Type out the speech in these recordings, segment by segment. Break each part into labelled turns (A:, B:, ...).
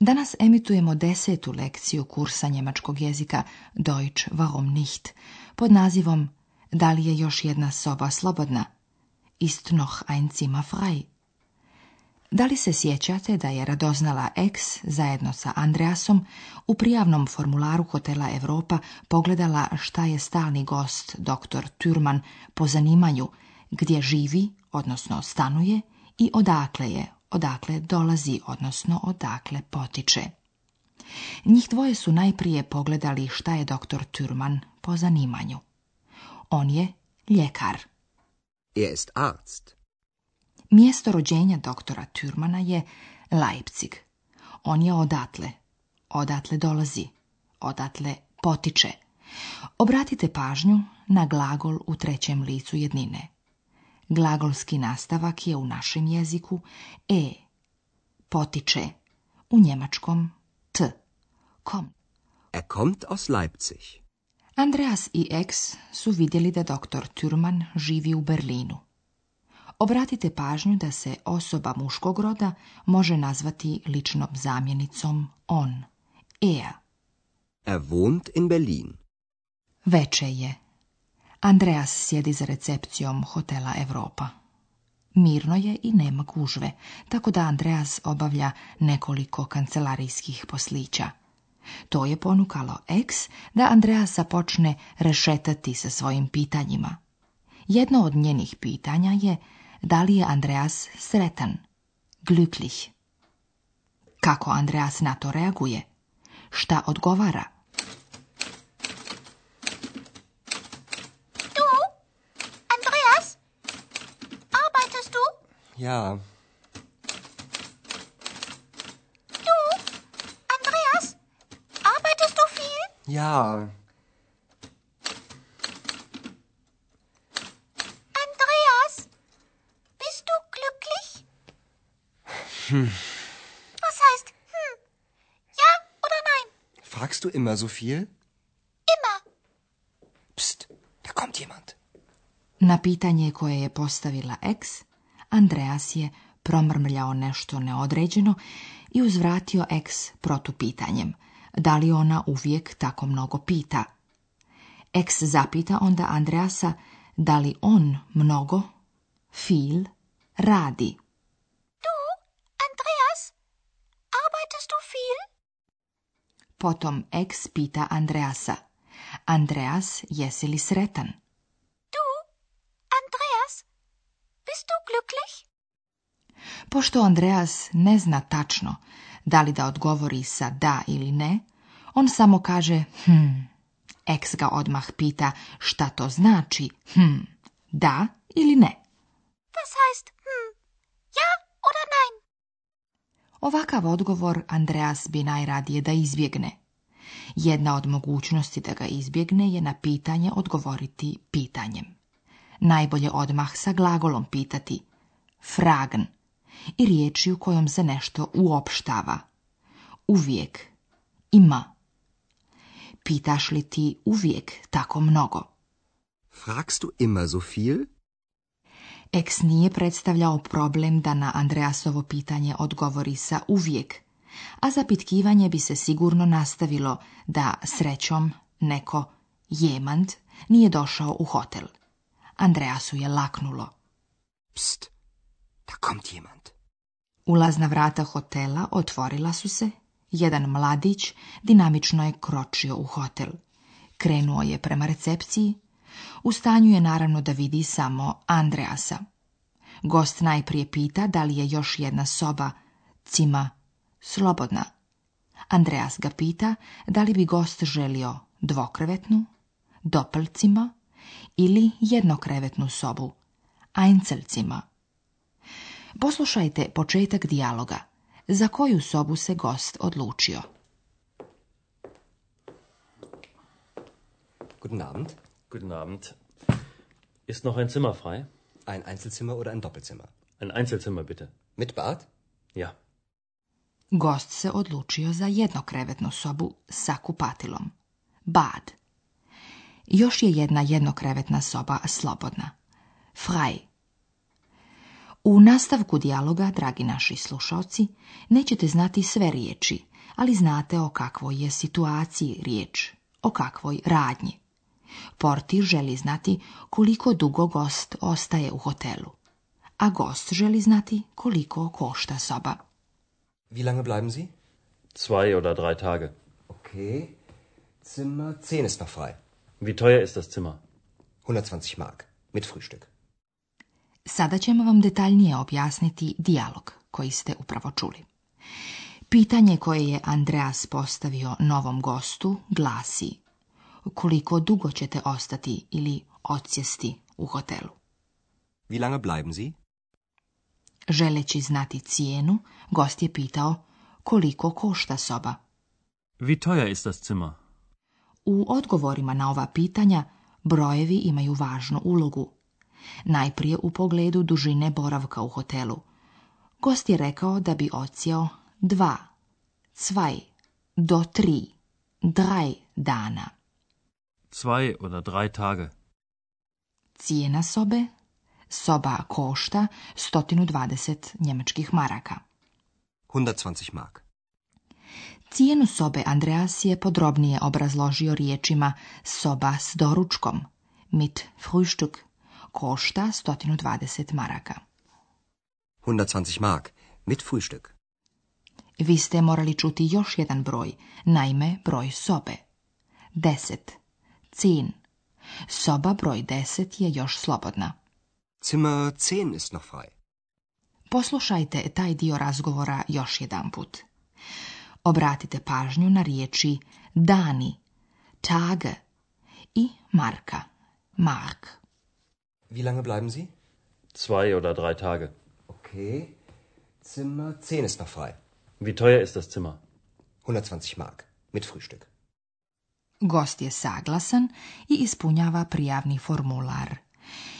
A: Danas emitujemo desetu lekciju kursa njemačkog jezika Deutsch warum nicht pod nazivom Da li je još jedna soba slobodna? Ist noch ein Zimmer frei? Da li se sjećate da je radoznala ex zajedno sa Andreasom u prijavnom formularu hotela Europa pogledala šta je stalni gost dr. Turman po zanimanju, gdje živi, odnosno stanuje i odakle je odakle dolazi, odnosno odakle potiče. Njih dvoje su najprije pogledali šta je doktor Turman po zanimanju. On je ljekar.
B: Jest
A: Mjesto rođenja doktora Turmana je Leipzig. On je odatle. Odatle dolazi. Odatle potiče. Obratite pažnju na glagol u trećem licu jednine. Glagolski nastavak je u našem jeziku e. Potiče u njemačkom t. Kom.
B: Er kommt aus Leipzig.
A: Andreas i X su vidjeli da doktor Thurman živi u Berlinu. Obratite pažnju da se osoba muškog roda može nazvati ličnom zamjenicom on, er.
B: Er wohnt in Berlin.
A: Veče je. Andreas sjedi za recepcijom hotela Europa. Mirno je i nema gužve, tako da Andreas obavlja nekoliko kancelarijskih poslića. To je ponukalo Eks da Andreasa počne rešetati sa svojim pitanjima. Jedno od njenih pitanja je da li je Andreas sretan, glücklich. Kako Andreas na to reaguje? Šta odgovara?
C: Ja.
D: Du, Andreas, arbeitest du viel?
C: Ja.
D: Andreas, bist du glücklich? Hm. Was heißt hm? Ja oder nein?
C: Fragst du immer so viel?
A: na pitanje koje je postavila eks, Andreas je promrmljao nešto neodređeno i uzvratio eks protupitanjem. Da li ona uvijek tako mnogo pita? Eks zapita onda Andreasa da li on mnogo, fil, radi.
D: Du, Andreas, arbeitest du viel?
A: Potom eks pita Andreasa. Andreas, jesi li sretan? bist glücklich? Pošto Andreas ne zna tačno da li da odgovori sa da ili ne, on samo kaže hm. Eks ga odmah pita šta to znači hm, da ili ne.
D: Was heißt hm, ja oder nein?
A: Ovakav odgovor Andreas bi najradije da izbjegne. Jedna od mogućnosti da ga izbjegne je na pitanje odgovoriti pitanjem. Najbolje odmah sa glagolom pitati fragen. i riječi u kojom se nešto uopštava. Uvijek ima. Pitaš li ti uvijek tako mnogo?
C: Fragst du so viel?
A: Eks nije predstavljao problem da na Andreasovo pitanje odgovori sa uvijek, a zapitkivanje bi se sigurno nastavilo da srećom neko jemand nije došao u hotel. Andreasu je laknulo.
C: Pst, da kommt jemand.
A: Ulazna vrata hotela otvorila su se. Jedan mladić dinamično je kročio u hotel. Krenuo je prema recepciji. U stanju je naravno da vidi samo Andreasa. Gost najprije pita da li je još jedna soba, cima, slobodna. Andreas ga pita da li bi gost želio dvokrevetnu, dopelcima ili jednokrevetnu sobu, Einzelcima. Poslušajte početak dijaloga. Za koju sobu se gost odlučio?
E: Guten Abend.
F: Guten Abend. Ist noch ein Zimmer frei?
E: Ein Einzelzimmer oder ein Doppelzimmer?
F: Ein Einzelzimmer bitte. Mit Bad? Ja.
A: Gost se odlučio za jednokrevetnu sobu sa kupatilom. Bad još je jedna jednokrevetna soba slobodna. Fraj. U nastavku dijaloga, dragi naši slušalci, nećete znati sve riječi, ali znate o kakvoj je situaciji riječ, o kakvoj radnji. Portir želi znati koliko dugo gost ostaje u hotelu, a gost želi znati koliko košta soba.
E: Wie lange bleiben Sie?
F: Zwei oder drei Tage.
E: Okay. Zimmer 10 ist noch
F: Wie teuer ist das
E: Zimmer? 120 mark, mit Frühstück.
A: Sada ćemo vam detaljnije objasniti dijalog koji ste upravo čuli. Pitanje koje je Andreas postavio novom gostu glasi koliko dugo ćete ostati ili odsjesti u hotelu.
E: Wie lange bleiben Sie?
A: Želeći znati cijenu, gost je pitao koliko košta soba.
F: Wie teuer ist das Zimmer?
A: U odgovorima na ova pitanja brojevi imaju važnu ulogu. Najprije u pogledu dužine boravka u hotelu. Gost je rekao da bi ocijao dva, cvaj, do tri, draj dana.
F: Cvaj Tage.
A: Cijena sobe? Soba košta 120 njemačkih maraka.
E: 120 mark.
A: Cijenu sobe Andreas je podrobnije obrazložio riječima soba s doručkom, mit Frühstück, košta 120 maraka.
E: 120 mark, mit Frühstück.
A: Vi ste morali čuti još jedan broj, naime broj sobe. 10. cijen. Soba broj 10 je još slobodna.
E: Zimmer 10 ist noch frei.
A: Poslušajte taj dio razgovora još jedan put. Obratite pažnju na riječi dani, tage i marka, mark.
E: Wie lange bleiben Sie?
F: Zwei oder drei Tage.
E: Okay. Zimmer 10 ist noch frei.
F: Wie teuer ist das Zimmer?
E: 120 mark, mit Frühstück.
A: Gost je saglasan i ispunjava prijavni formular.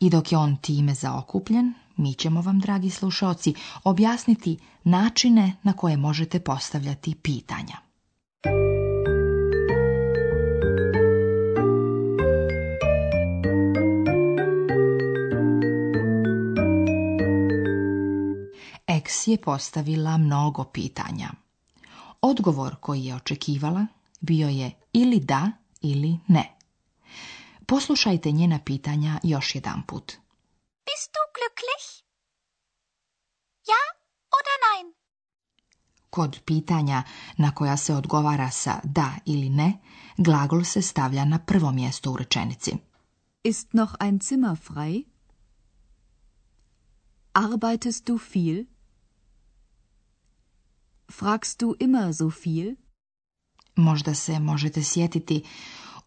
A: I dok je on time zaokupljen, mi ćemo vam, dragi slušoci objasniti načine na koje možete postavljati pitanja. Eks je postavila mnogo pitanja. Odgovor koji je očekivala bio je ili da ili ne. Poslušajte njena pitanja još jedan put
D: glücklich? Ja oder nein?
A: Kod pitanja na koja se odgovara sa da ili ne, glagol se stavlja na prvo mjesto u rečenici.
G: Ist noch ein Zimmer frei? Arbeitest du viel? Fragst du immer so viel?
A: Možda se možete sjetiti,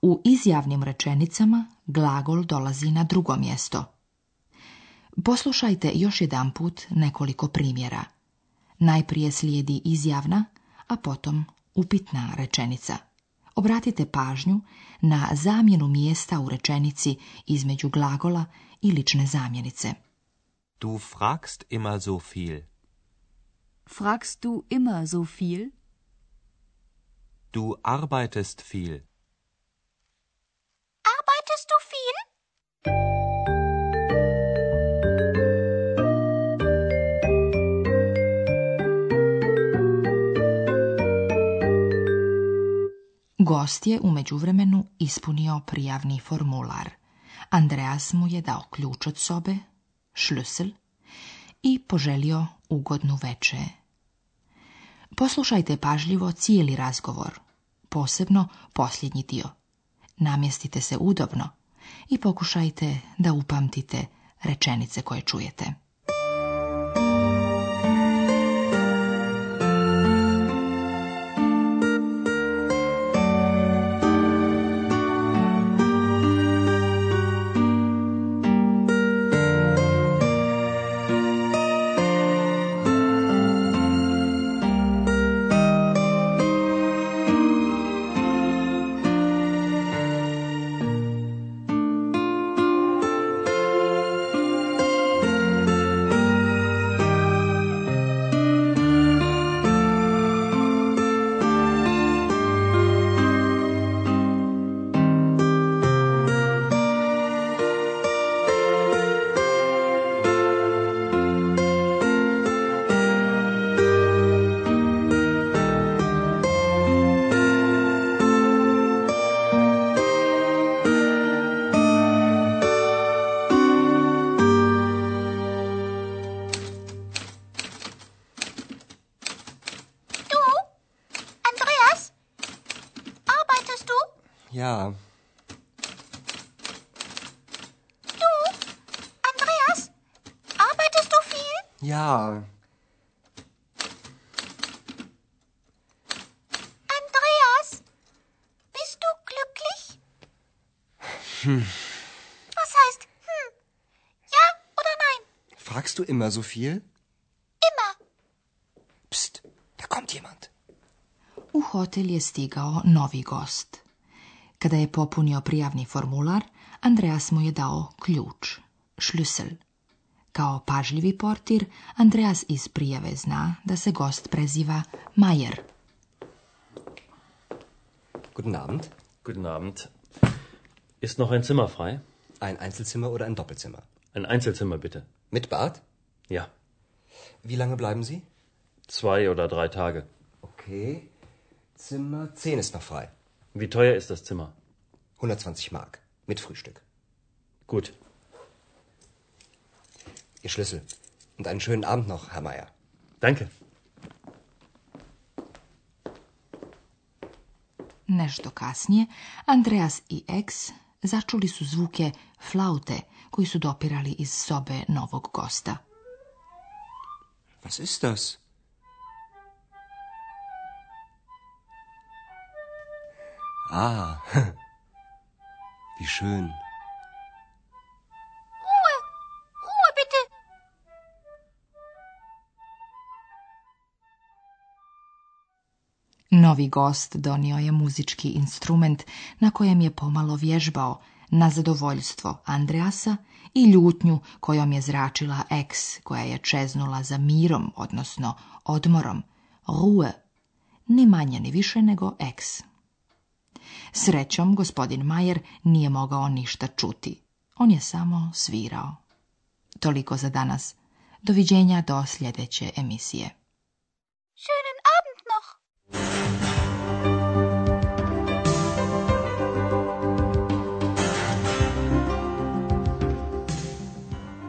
A: u izjavnim rečenicama glagol dolazi na drugo mjesto. Poslušajte još jedanput nekoliko primjera. Najprije slijedi izjavna, a potom upitna rečenica. Obratite pažnju na zamjenu mjesta u rečenici između glagola i lične zamjenice.
H: Du fragst immer so viel.
G: Fragst du immer so viel?
H: Du arbeitest viel.
D: Arbeitest du viel?
A: Gost je u vremenu ispunio prijavni formular. Andreas mu je dao ključ od sobe, šlüssel, i poželio ugodnu veče. Poslušajte pažljivo cijeli razgovor, posebno posljednji dio. Namjestite se udobno i pokušajte da upamtite rečenice koje čujete.
D: Hm. Was heißt hm? Ja oder nein?
C: Fragst du immer so viel?
D: Immer.
C: Psst, da kommt jemand.
A: U hotel je stigao novi gost. Kada je popunio prijavni formular, Andreas mu je dao ključ, šljusel. Kao pažljivi portir, Andreas iz prijave zna da se gost preziva Majer.
E: Guten Abend.
F: Guten Abend. Ist noch ein Zimmer frei?
E: Ein Einzelzimmer oder ein Doppelzimmer?
F: Ein Einzelzimmer bitte.
E: Mit Bad?
F: Ja.
E: Wie lange bleiben Sie?
F: Zwei oder drei Tage.
E: Okay. Zimmer 10 ist noch frei.
F: Wie teuer ist das Zimmer?
E: 120 Mark. Mit Frühstück.
F: Gut.
E: Ihr Schlüssel. Und einen schönen Abend noch, Herr Meier.
F: Danke.
A: Nešto kasnije, Andreas i Ex začuli su zvuke flaute koji su dopirali iz sobe novog gosta.
C: Was ist das? Ah, wie schön.
A: Novi gost donio je muzički instrument na kojem je pomalo vježbao na zadovoljstvo Andreasa i ljutnju kojom je zračila eks koja je čeznula za mirom, odnosno odmorom, rue, ni manje ni više nego eks. Srećom, gospodin Majer nije mogao ništa čuti. On je samo svirao. Toliko za danas. Doviđenja do sljedeće emisije.
D: Schönen Abend noch!